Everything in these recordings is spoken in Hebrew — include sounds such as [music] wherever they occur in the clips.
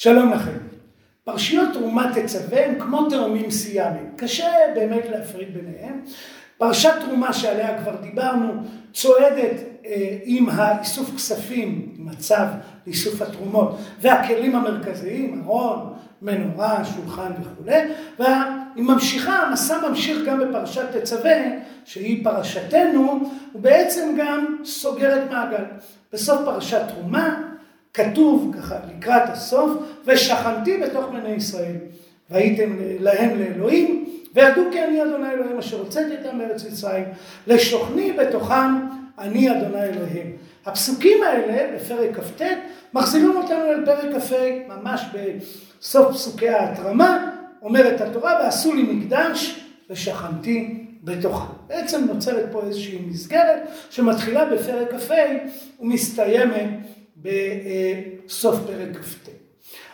שלום לכם. פרשיות תרומה תצווה הם כמו תאומים סיאמיים. קשה באמת להפריד ביניהם. פרשת תרומה שעליה כבר דיברנו צועדת אה, עם האיסוף כספים, הצו לאיסוף התרומות והכלים המרכזיים, ארון, מנורה, שולחן וכולי, והיא ממשיכה, המסע ממשיך גם בפרשת תצווה, שהיא פרשתנו, ובעצם גם סוגרת מעגל. בסוף פרשת תרומה כתוב ככה לקראת הסוף, ושכנתי בתוך בני ישראל, והייתם להם לאלוהים, וידעו כי אני אדוני אלוהים אשר הוצאתי אותם מארץ מצרים, לשוכני בתוכם אני אדוני אלוהים. הפסוקים האלה בפרק כ"ט מחזירים אותנו אל פרק כ"ה, ממש בסוף פסוקי ההתרמה, אומרת התורה, ועשו לי מקדש ושכנתי בתוכם. בעצם נוצרת פה איזושהי מסגרת שמתחילה בפרק כ"ה ומסתיימת בסוף פרק כ"ט.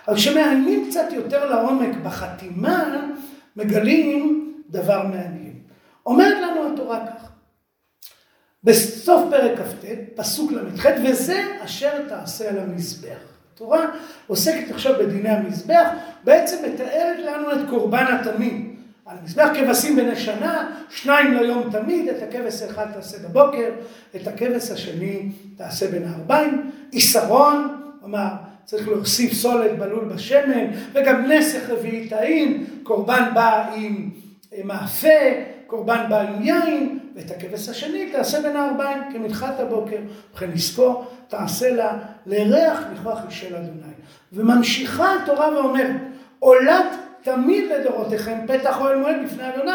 אבל כשמעיינים קצת יותר לעומק בחתימה, מגלים דבר מעניין. אומרת לנו התורה כך, בסוף פרק כ"ט, פסוק ל"ח, וזה אשר תעשה על המזבח. התורה עוסקת עכשיו בדיני המזבח, בעצם מתארת לנו את קורבן התמיד. על מזבח כבשים בני שנה, שניים ליום תמיד, את הכבש האחד תעשה בבוקר, את הכבש השני תעשה בין הארבעים. עיסרון, כלומר צריך להוסיף סולת בלול בשמן, וגם נסך רביעי טעים, קורבן בא עם מאפה, קורבן בא עם יין, ואת הכבש השני תעשה בין הארבעים כמנחת הבוקר, וכן לזכור, תעשה לה לריח לכוח של אדוני. וממשיכה התורה ואומרת, עולת תמיד לדורותיכם פתח אוהל מועד לפני אדוני,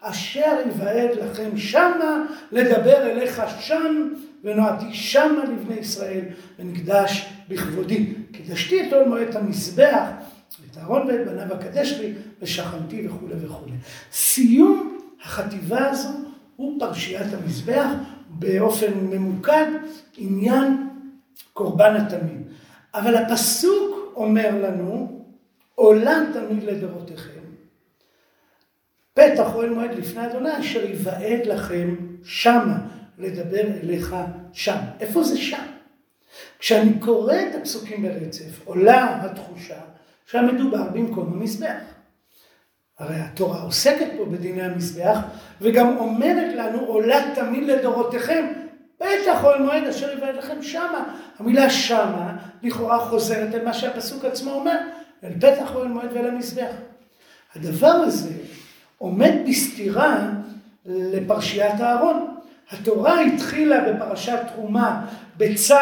אשר יוועד לכם שמה לדבר אליך שם, ונועדתי שמה לבני ישראל, ונקדש בכבודי. קידשתי את אוהל מועד המזבח, את אהרון ואת בניו אקדש לי, ושכנתי וכולי וכולי. סיום החטיבה הזו הוא פרשיית המזבח, באופן ממוקד, עניין קורבן התמיד. אבל הפסוק אומר לנו, עולם תמיד לדורותיכם. פתח אוהל מועד לפני אדוני אשר יוועד לכם שמה לדבר אליך שם. איפה זה שם? כשאני קורא את הפסוקים ברצף עולה התחושה שהמדובר במקום המזבח. הרי התורה עוסקת פה בדיני המזבח וגם אומרת לנו עולה תמיד לדורותיכם פתח אוהל מועד אשר יוועד לכם שמה. המילה שמה לכאורה חוזרת אל מה שהפסוק עצמו אומר אל פתח אוהל מועד ואל המזבח. הדבר הזה עומד בסתירה לפרשיית הארון. התורה התחילה בפרשת תרומה בצו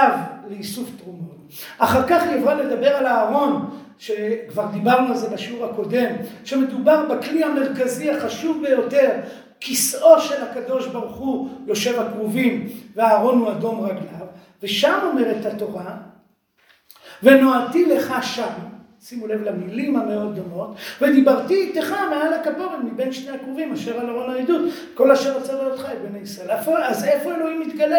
לאיסוף תרומות. אחר כך היא עברה לדבר על הארון, שכבר דיברנו על זה בשיעור הקודם, שמדובר בכלי המרכזי החשוב ביותר, כיסאו של הקדוש ברוך הוא יושב הכרובים והארון הוא אדום רגליו, ושם אומרת התורה, ונועדתי לך שם, שימו לב למילים המאוד דומות, ודיברתי איתך מעל הכפורת מבין שני הכרובים אשר על ארון העדות, כל אשר רצה אותך את בני ישראל. אז איפה אלוהים מתגלה?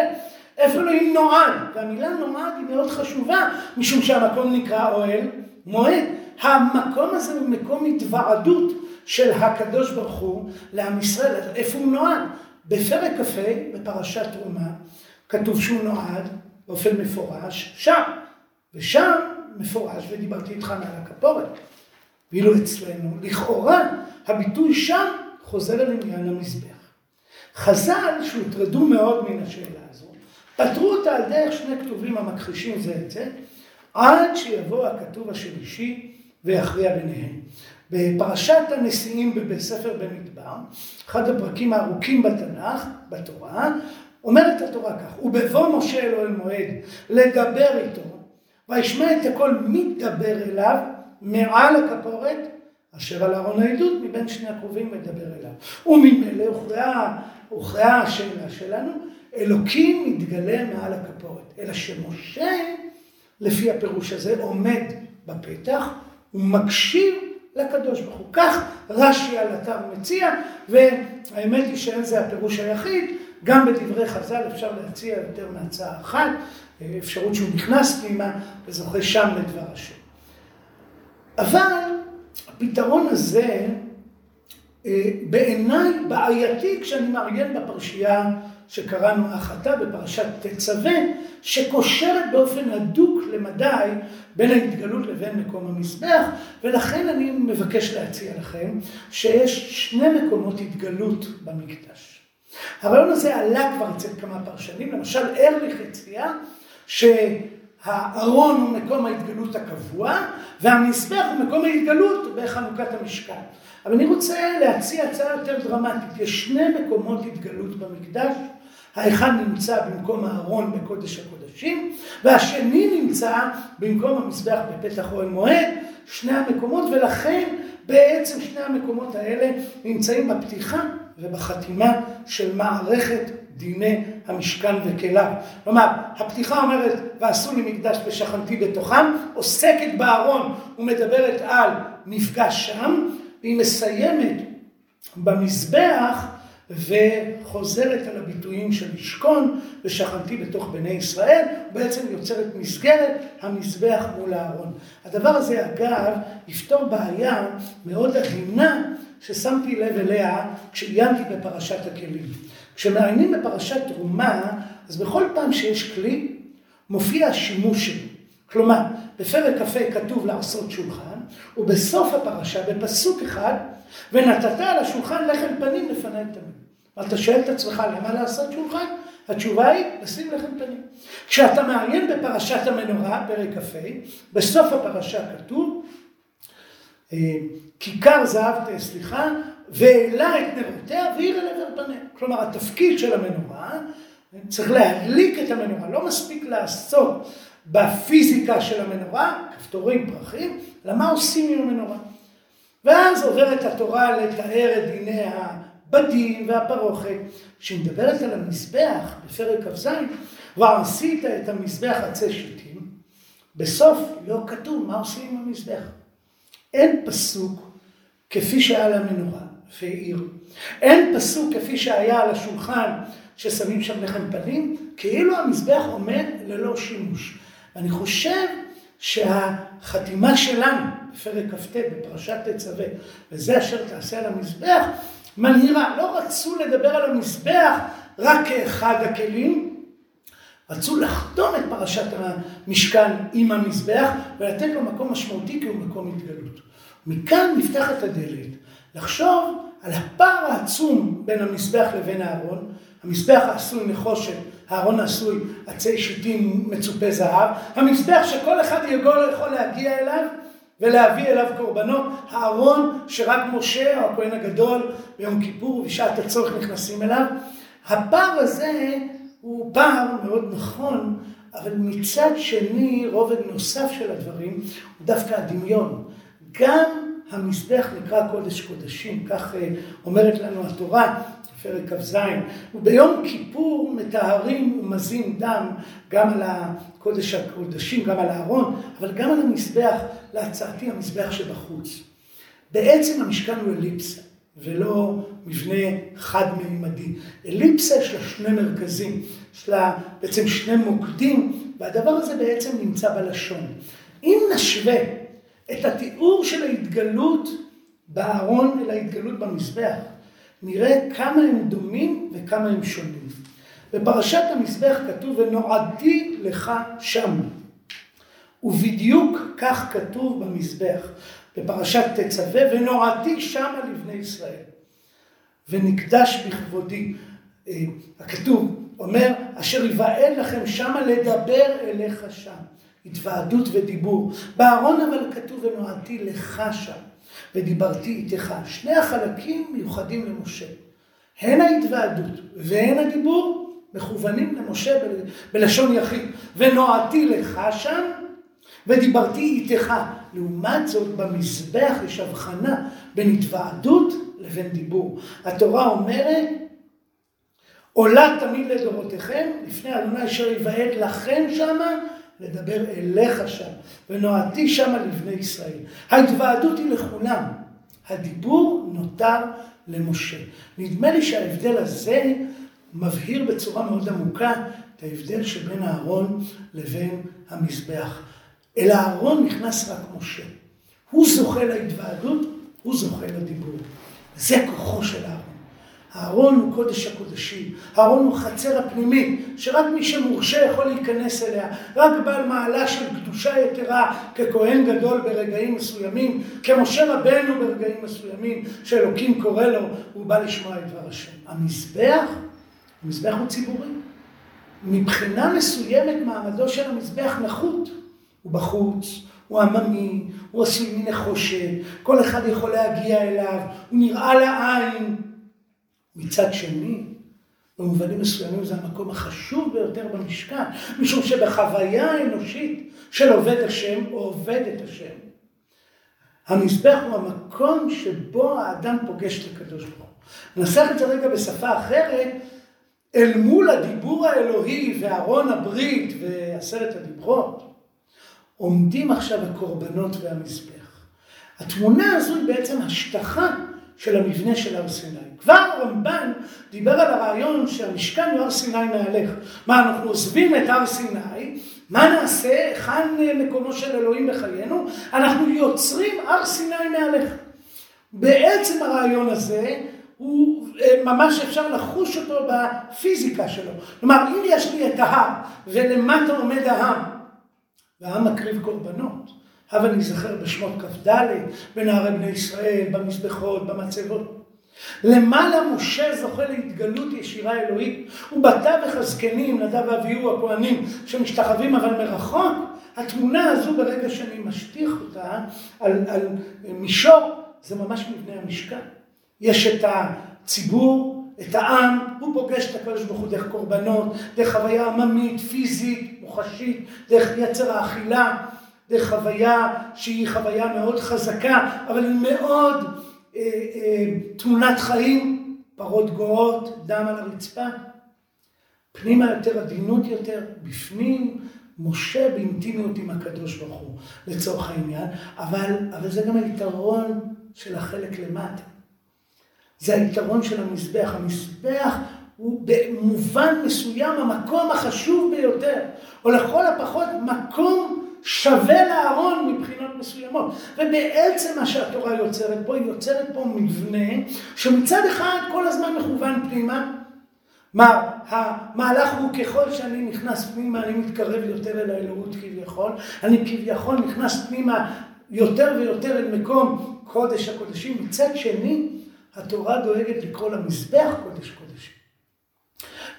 איפה אלוהים נועד? והמילה נועד היא מאוד חשובה, משום שהמקום נקרא אוהל מועד. המקום הזה הוא מקום התוועדות של הקדוש ברוך הוא לעם ישראל. איפה הוא נועד? בפרק כ"ה, בפרשת תרומה, כתוב שהוא נועד באופן מפורש שם. ושם מפורש ודיברתי איתך מעל הכפורת. ואילו אצלנו, לכאורה, הביטוי שם חוזר אל עניין המזבח. חז"ל, שהוטרדו מאוד מן השאלה הזו, פתרו אותה על דרך שני כתובים המכחישים זה את זה, עד שיבוא הכתוב השלישי ויכריע ביניהם. בפרשת הנשיאים בספר במדבר, אחד הפרקים הארוכים בתנ"ך, בתורה, אומרת התורה כך, ובבוא משה אלוהי מועד לדבר איתו וישמע את הכל מתדבר אליו מעל הכפורת אשר על ארון העדות מבין שני הקרובים מדבר אליו. וממילא הוכרעה, הוכרעה השאלה שלנו, אלוקים מתגלה מעל הכפורת. אלא שמשה, לפי הפירוש הזה, עומד בפתח ומקשיב לקדוש ברוך הוא. כך רש"י על אתר מציע, והאמת היא שאין זה הפירוש היחיד, גם בדברי חז"ל אפשר להציע יותר מהצעה אחת. אפשרות שהוא נכנס פנימה וזוכה שם לדבר השם. אבל הפתרון הזה אה, בעיניי בעייתי כשאני מעיין בפרשייה שקראנו החטא בפרשת תצווה, שקושרת באופן הדוק למדי בין ההתגלות לבין מקום המזבח, ולכן אני מבקש להציע לכם שיש שני מקומות התגלות במקדש. הרעיון הזה עלה כבר אצל כמה פרשנים, למשל ארליך הציע שהארון הוא מקום ההתגלות הקבוע, והמזבח הוא מקום ההתגלות בחנוכת המשכן. אבל אני רוצה להציע הצעה יותר דרמטית. יש שני מקומות התגלות במקדש. האחד נמצא במקום הארון בקודש הקודשים, והשני נמצא במקום המזבח בפתח אוהל מועד. שני המקומות, ולכן בעצם שני המקומות האלה נמצאים בפתיחה ובחתימה של מערכת דיני המשכן וכליו. כלומר, הפתיחה אומרת, ועשו לי מקדש ושכנתי בתוכם, עוסקת בארון ומדברת על מפגש שם, והיא מסיימת במזבח וחוזרת על הביטויים של לשכון ושכנתי בתוך בני ישראל, בעצם יוצרת מסגרת המזבח מול הארון. הדבר הזה אגב יפתור בעיה מאוד עדינה ששמתי לב אליה כשעיינתי בפרשת הכלים. כשמעיינים בפרשת תרומה, אז בכל פעם שיש כלי, מופיע השימוש שלו. כלומר, בפרק כ"ה כתוב לעשות שולחן, ובסוף הפרשה, בפסוק אחד, ונתת על השולחן לחם פנים לפני תמיד. ואתה שואל את עצמך, למה לעשות שולחן? התשובה היא, לשים לחם פנים. כשאתה מעיין בפרשת המנורה, פרק כ"ה, בסוף הפרשה כתוב, כיכר זהב, סליחה, והעלה את נרותיה והאיר אל עבר פניה. כלומר, התפקיד של המנורה, צריך להדליק את המנורה, לא מספיק לעסוק בפיזיקה של המנורה, כפתורים, פרחים, אלא מה עושים עם המנורה. ואז עוברת התורה לתאר את דיני הבדים והפרוכת. כשהיא מדברת על המזבח בפרק כ"ז, כבר עשית את המזבח עצי שיטים, בסוף לא כתוב מה עושים עם המזבח. אין פסוק כפי שהיה על המנורה והעיר. אין פסוק כפי שהיה על השולחן ששמים שם לחם פנים, כאילו המזבח עומד ללא שימוש. ואני חושב שהחתימה שלנו בפרק כ"ט בפרשת תצווה, וזה אשר תעשה על המזבח, מנהירה. לא רצו לדבר על המזבח רק כאחד הכלים, רצו לחתום את פרשת המשכן עם המזבח ולתת לו מקום משמעותי כי הוא מקום התגלות. מכאן נפתחת הדלת לחשוב על הפער העצום בין המזבח לבין הארון, המזבח העשוי נחושת, הארון העשוי עצי שיטים מצופי זהב, המזבח שכל אחד יכול, יכול להגיע אליו ולהביא אליו קורבנות, הארון שרק משה או הכהן הגדול ביום כיפור ובשעת הצורך נכנסים אליו. הפער הזה הוא פער מאוד נכון, אבל מצד שני רובד נוסף של הדברים הוא דווקא הדמיון. גם המזבח נקרא קודש קודשים, כך אה, אומרת לנו התורה, פרק כ"ז, וביום כיפור מטהרים ומזים דם גם על הקודש הקודשים, גם על הארון, אבל גם על המזבח, להצעתי המזבח שבחוץ. בעצם המשכן הוא אליפסה, ולא מבנה חד-מימדי. אליפסה יש לה שני מרכזים, יש לה בעצם שני מוקדים, והדבר הזה בעצם נמצא בלשון. אם נשווה את התיאור של ההתגלות בארון אל ההתגלות במזבח, נראה כמה הם דומים וכמה הם שונים. בפרשת המזבח כתוב ונועדתי לך שם. ובדיוק כך כתוב במזבח, בפרשת תצווה, ונועדתי שמה לבני ישראל. ונקדש בכבודי. אה, הכתוב אומר, אשר יבעל לכם שמה לדבר אליך שם. התוועדות ודיבור. בארון אבל כתוב ונועדתי לך שם, ודיברתי איתך. שני החלקים מיוחדים למשה. הן ההתוועדות והן הדיבור מכוונים למשה בלשון יחיד. ונועדתי לך שם, ודיברתי איתך. לעומת זאת, במזבח יש הבחנה בין התוועדות לבין דיבור. התורה אומרת, עולה תמיד לדורותיכם, לפני אדוני אשר יבעט לכם שמה, לדבר אליך שם, ונועדתי שמה לבני ישראל. ההתוועדות היא לכולם, הדיבור נותר למשה. נדמה לי שההבדל הזה מבהיר בצורה מאוד עמוקה את ההבדל שבין אהרון לבין המזבח. אל אהרון נכנס רק משה. הוא זוכה להתוועדות, הוא זוכה לדיבור. זה כוחו של אהרון. הארון הוא קודש הקודשים, הארון הוא חצר הפנימית, שרק מי שמורשה יכול להיכנס אליה, רק בעל מעלה של קדושה יתרה, ככהן גדול ברגעים מסוימים, כמשה רבנו ברגעים מסוימים, שאלוקים קורא לו, הוא בא לשמוע את דבר השם. המזבח, המזבח הוא ציבורי. מבחינה מסוימת מעמדו של המזבח נחות. הוא בחוץ, הוא עממי, הוא עשוי מנחושת, כל אחד יכול להגיע אליו, הוא נראה לעין. מצד שני, במובנים מסוימים זה המקום החשוב ביותר במשכן, משום שבחוויה האנושית של עובד השם או עובד את השם, המזבח הוא המקום שבו האדם פוגש את הקדוש ברוך הוא. ננסח את זה רגע בשפה אחרת, אל מול הדיבור האלוהי וארון הברית ועשרת הדיברות, עומדים עכשיו הקורבנות והמזבח. התמונה הזו היא בעצם השטחה של המבנה של הר סיני. כבר הרמב"ן דיבר על הרעיון שהמשכן הוא הר סיני מהלך. מה, אנחנו עוזבים את הר סיני, מה נעשה, היכן מקומו של אלוהים בחיינו? אנחנו יוצרים הר סיני מהלך. בעצם הרעיון הזה הוא אה, ממש אפשר לחוש אותו בפיזיקה שלו. כלומר, אם יש לי את ההר ולמטה עומד העם, והעם מקריב קורבנות, הבה ניזכר בשמות כ"ד, בנערי בני ישראל, במזבחות, במצבות. למעלה משה זוכה להתגלות ישירה אלוהית, ובתווך הזקנים, נדב ואביהו הכהנים, שמשתחווים אבל מרחוק, התמונה הזו ברגע שאני משטיח אותה על, על מישור, זה ממש מבנה המשכן. יש את הציבור, את העם, הוא פוגש את הקדוש ברוך הוא דרך קורבנות, דרך חוויה עממית, פיזית, מוחשית, דרך יצר האכילה, דרך חוויה שהיא חוויה מאוד חזקה, אבל היא מאוד אה, אה, תמונת חיים, פרות גואות, דם על הרצפה. פנימה יותר עדינות יותר, בפנים משה באינטימיות עם הקדוש ברוך הוא, לצורך העניין, אבל, אבל זה גם היתרון של החלק למטה. זה היתרון של המזבח. המזבח הוא במובן מסוים המקום החשוב ביותר, או לכל הפחות מקום שווה לארון מבחינות מסוימות. ובעצם מה שהתורה יוצרת פה, היא יוצרת פה מבנה שמצד אחד כל הזמן מכוון פנימה. מה, המהלך הוא ככל שאני נכנס פנימה, אני מתקרב יותר אל האלוהות כביכול, אני כביכול נכנס פנימה יותר ויותר אל מקום קודש הקודשים. מצד שני, התורה דואגת לקרוא למזבח קודש קודשים.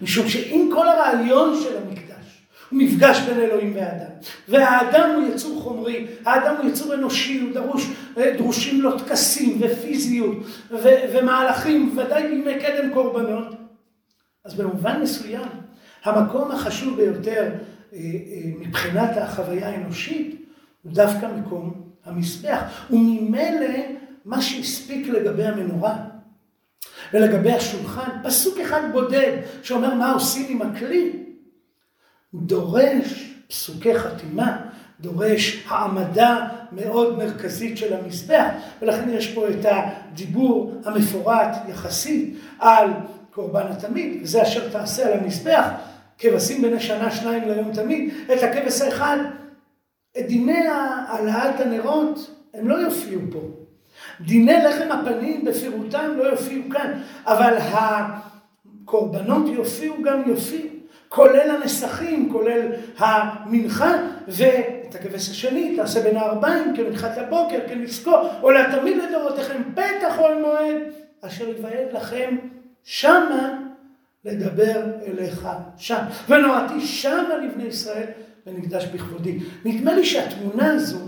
משום שאם כל הרעיון של המקדש הוא מפגש בין אלוהים ואדם, והאדם הוא יצור חומרי, האדם הוא יצור אנושי, הוא דרוש, דרושים לו טקסים ופיזיות ו- ומהלכים, ודאי בימי קדם קורבנות, אז במובן מסוים המקום החשוב ביותר אה, אה, מבחינת החוויה האנושית הוא דווקא מקום המזבח, וממילא מה שהספיק לגבי המנורה ולגבי השולחן, פסוק אחד בודד שאומר מה עושים עם הכלי, דורש פסוקי חתימה, דורש העמדה מאוד מרכזית של המזבח, ולכן יש פה את הדיבור המפורט יחסית על קורבן התמיד, וזה אשר תעשה על המזבח, כבשים בני שנה שניים ליום תמיד, את הכבש האחד, את דיני העלאת הנרות, הם לא יופיעו פה. דיני לחם הפנים בפירוטם לא יופיעו כאן, אבל הקורבנות יופיעו גם יופיעו, כולל הנסכים, כולל המנחה, ואת הכבש השני תעשה בין הארבעים כמנחת לבוקר, כנזכור, עולה תמיד לדורותיכם פתח אוהל מועד, אשר יבעט לכם שמה לדבר אליך שם. ונועדתי שמה לבני ישראל ונקדש בכבודי. נדמה לי שהתמונה הזו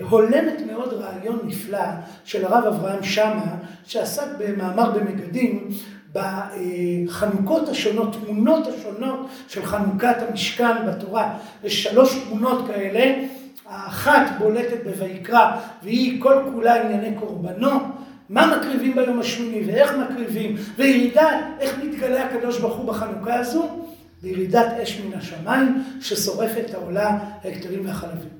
הולמת מאוד רעיון נפלא של הרב אברהם שמה, שעסק במאמר במגדים בחנוכות השונות, תמונות השונות של חנוכת המשכן בתורה. יש שלוש תמונות כאלה, האחת בולטת בויקרא והיא כל כולה ענייני קורבנו, מה מקריבים ביום השמיני ואיך מקריבים, וירידה, איך מתגלה הקדוש ברוך הוא בחנוכה הזו, וירידת אש מן השמיים ששורפת העולה, ההקטרים והחלבים.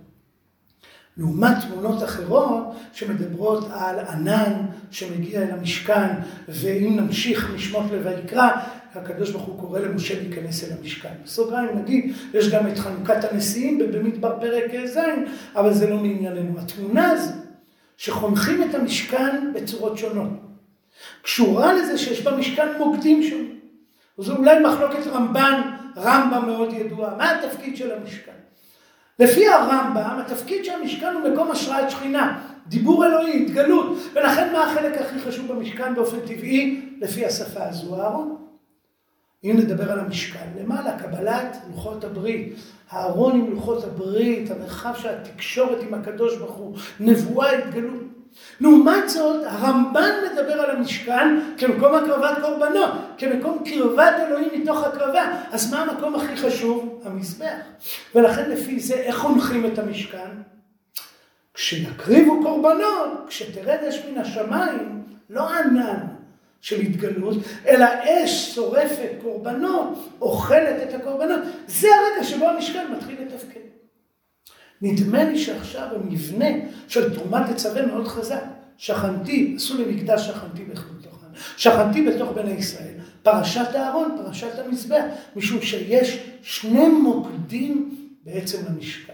לעומת תמונות אחרות שמדברות על ענן שמגיע אל המשכן, ואם נמשיך משמות לויקרא, הקדוש ברוך הוא קורא למשה להיכנס אל המשכן. בסוגריים נגיד, יש גם את חנוכת הנשיאים במדבר פרק ז', אבל זה לא מענייננו. התמונה הזו, שחונכים את המשכן בצורות שונות. קשורה לזה שיש במשכן מוקדים שונים. וזו אולי מחלוקת רמב"ן, רמב"ם מאוד ידועה. מה התפקיד של המשכן? לפי הרמב"ם, התפקיד של המשכן הוא מקום השראת שכינה, דיבור אלוהי, התגלות, ולכן מה החלק הכי חשוב במשכן באופן טבעי, לפי השפה הזו, הארון. אם נדבר על המשכן, למעלה, קבלת לוחות הברית, הארון עם לוחות הברית, המרחב של התקשורת עם הקדוש ברוך הוא, נבואה, התגלות. לעומת זאת, הרמב"ן מדבר על המשכן כמקום הקרבת קורבנות, כמקום קרבת אלוהים מתוך הקרבה. אז מה המקום הכי חשוב? המזבח. ולכן לפי זה, איך חונכים את המשכן? כשיקריבו קורבנות, כשתרד אש מן השמיים, לא ענן של התגלות, אלא אש שורפת קורבנות, אוכלת את הקורבנות. זה הרגע שבו המשכן מתחיל לתפקד. נדמה לי שעכשיו המבנה של תרומת תצווה מאוד חזק. שכנתי, עשו לי מקדש שכנתי בכבודתוכם. שכנתי בתוך בני ישראל. פרשת אהרון, פרשת המזבח, משום שיש שני מוקדים בעצם למשכן.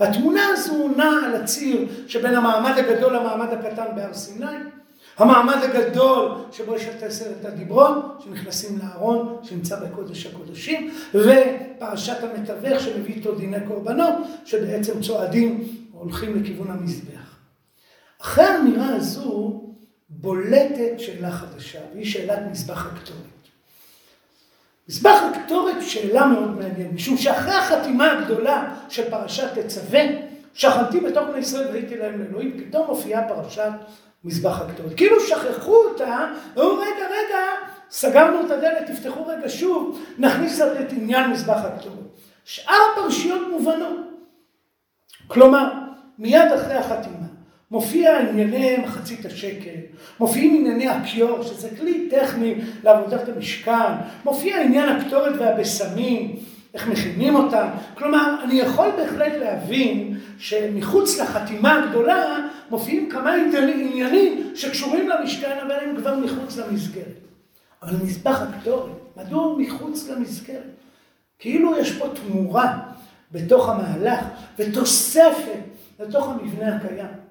והתמונה הזו נעה על הציר שבין המעמד הגדול למעמד הקטן בהר סיני. המעמד הגדול שבו יש את עשרת הדיברון, שנכנסים לארון, שנמצא בקודש הקודשים, ופרשת המתווך שמביא איתו דיני קורבנות, שבעצם צועדים הולכים לכיוון המזבח. אחרי האמירה הזו בולטת שאלה חדשה, והיא שאלת מזבח הקטורת. מזבח הקטורת שאלה מאוד מעניינת, משום שאחרי החתימה הגדולה של פרשת תצווה, שכנתי בתוך בני ישראל והייתי להם לאלוהים, פתאום מופיעה פרשת מזבח הקטורת. כאילו שכחו אותה, ואומרו רגע, רגע, סגרנו את הדלת, תפתחו רגע שוב, נכניס את עניין מזבח הקטורת. שאר הפרשיות מובנות. כלומר, מיד אחרי החתימה, מופיע ענייני מחצית השקל, מופיעים ענייני הכיור, שזה כלי טכני לעבודת המשכן, מופיע עניין הקטורת והבשמים, איך מכינים אותם. כלומר, אני יכול בהחלט להבין שמחוץ לחתימה הגדולה מופיעים כמה עניינים שקשורים למשכן, אבל הם כבר מחוץ למסגרת. אבל מזבח הקטורת, מדוע הוא מחוץ למסגרת? כאילו יש פה תמורה בתוך המהלך ותוספת לתוך המבנה הקיים.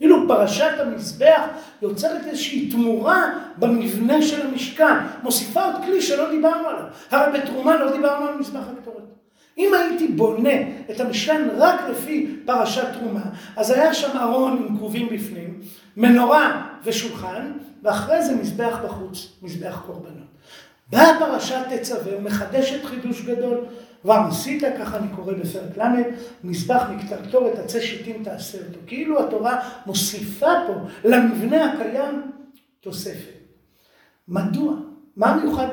כאילו פרשת המזבח יוצרת איזושהי תמורה במבנה של המשכן, מוסיפה עוד כלי שלא דיברנו עליו. הרי בתרומה לא דיברנו על מזבח הקטורת. אם הייתי בונה את המשכן רק לפי פרשת תרומה, אז היה שם ארון עם כרובים בפנים, מנורה ושולחן, ואחרי זה מזבח בחוץ, מזבח קורבנות. באה פרשת תצווה ומחדשת חידוש גדול. עשית, ככה אני קורא בפרק ל', מזבח מקטרטורת, עצי שיטים תעשה אותו. כאילו התורה מוסיפה פה למבנה הקיים תוספת. מדוע? מה מיוחד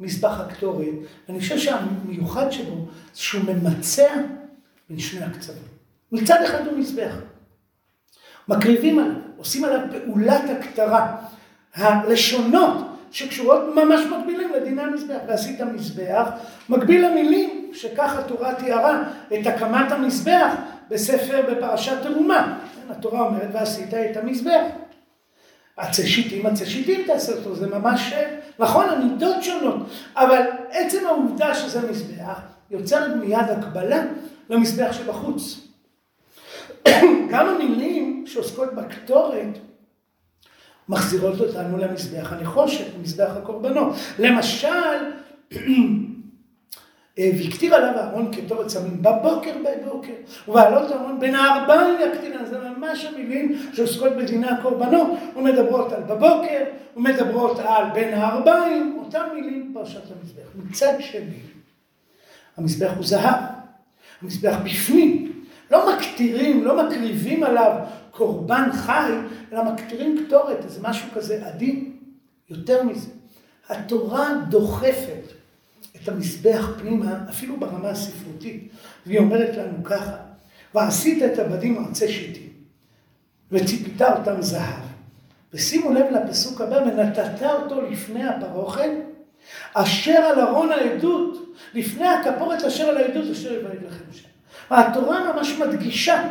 במזבח הקטורת? אני חושב שהמיוחד שבו זה שהוא ממצע בין שני הקצוות. מצד אחד הוא מזבח. מקריבים עליו, עושים עליו פעולת הקטרה. הלשונות שקשורות ממש מקבילים לדיני המזבח. ועשית מזבח, מקביל למילים שככה התורה תיארה את הקמת המזבח בספר בפרשת תרומה. כן, התורה אומרת ועשית את המזבח. עצי שיטים, עצי שיטים תעשה אותו, זה ממש, נכון, המידות שונות, אבל עצם העובדה שזה מזבח, יוצרת מיד הקבלה למזבח שבחוץ. [coughs] גם המילים שעוסקות בקטורת, מחזירות אותנו למזבח הנחושת, למזבח הקורבנות. למשל, [clears throat] אה, והקטיר עליו אהרון כתורת סמים בבוקר בבוקר, ובעלות אהרון בין הארבעים יקטיר, זה ממש המילים שעוסקות בדיני הקורבנות, ומדברות על בבוקר, ומדברות על בין הארבעים, אותם מילים פרשת המזבח. מצד שני, המזבח הוא זהב, המזבח בפנים, לא מקטירים, לא מקריבים עליו קורבן חי, אלא מקטירים קטורת, איזה משהו כזה עדין. יותר מזה, התורה דוחפת את המזבח פנימה, אפילו ברמה הספרותית, והיא אומרת לנו ככה, ועשית את הבדים ארצי שיטים, וציפית אותם זהב. ושימו לב לפסוק הבא, ונתת אותו לפני הפרוכת, אשר על ארון העדות, לפני הכפורת אשר על העדות, אשר יבהג לכם שם. התורה ממש מדגישה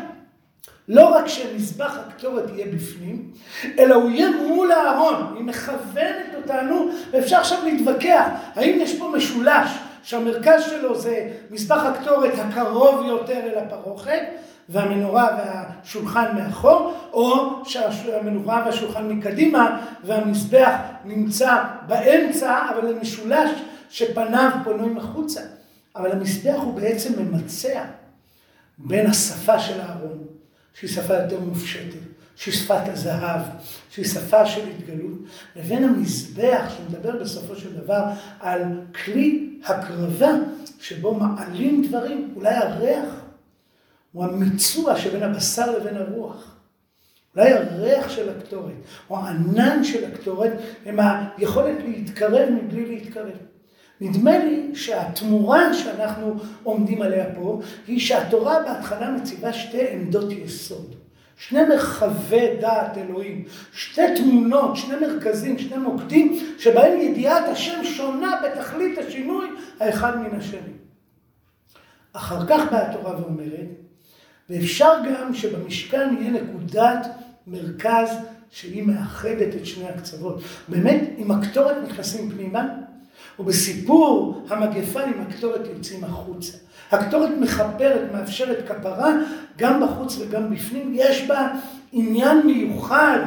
לא רק שמזבח הקטורת יהיה בפנים, אלא הוא יהיה מול הארון. היא מכוונת אותנו, ואפשר עכשיו להתווכח, האם יש פה משולש שהמרכז שלו זה מזבח הקטורת הקרוב יותר אל הפרוכת, והמנורה והשולחן מאחור, או שהמנורה והשולחן מקדימה והמזבח נמצא באמצע, אבל זה משולש שפניו פונים החוצה. אבל המזבח הוא בעצם ממצע בין השפה של אהרון, שהיא שפה יותר מופשטת, שהיא שפת הזהב, שהיא שפה של התגלות, לבין המזבח שמדבר בסופו של דבר על כלי הקרבה שבו מעלים דברים, אולי הריח הוא המיצוע שבין הבשר לבין הרוח. אולי הריח של הקטורת, או הענן של הקטורת, הם היכולת להתקרב מבלי להתקרב. נדמה לי שהתמורה שאנחנו עומדים עליה פה, היא שהתורה בהתחלה מציבה שתי עמדות יסוד. שני מרחבי דעת אלוהים, שתי תמונות, שני מרכזים, שני מוקדים, שבהם ידיעת השם שונה בתכלית השינוי האחד מן השני. אחר כך באה התורה ואומרת, ואפשר גם שבמשכן יהיה נקודת מרכז שהיא מאחדת את שני הקצוות. באמת, אם הקטורת נכנסים פנימה, ובסיפור המגפה עם הקטורת יוצאים החוצה. הקטורת מחברת, מאפשרת כפרה, גם בחוץ וגם בפנים. יש בה עניין מיוחד,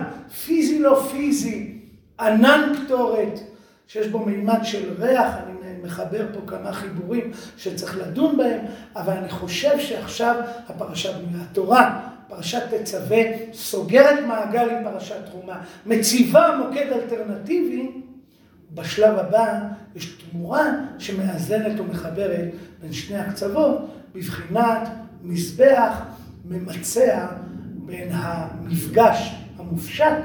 פיזי לא פיזי, ענן קטורת, שיש בו מימד של ריח, אני מחבר פה כמה חיבורים שצריך לדון בהם, אבל אני חושב שעכשיו הפרשה בנויה התורה, פרשת תצווה, סוגרת מעגל עם פרשת תרומה, מציבה מוקד אלטרנטיבי, בשלב הבא יש תמורה שמאזנת ומחברת בין שני הקצוות, בבחינת מזבח ממצע בין המפגש המופשט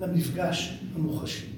למפגש המוחשי.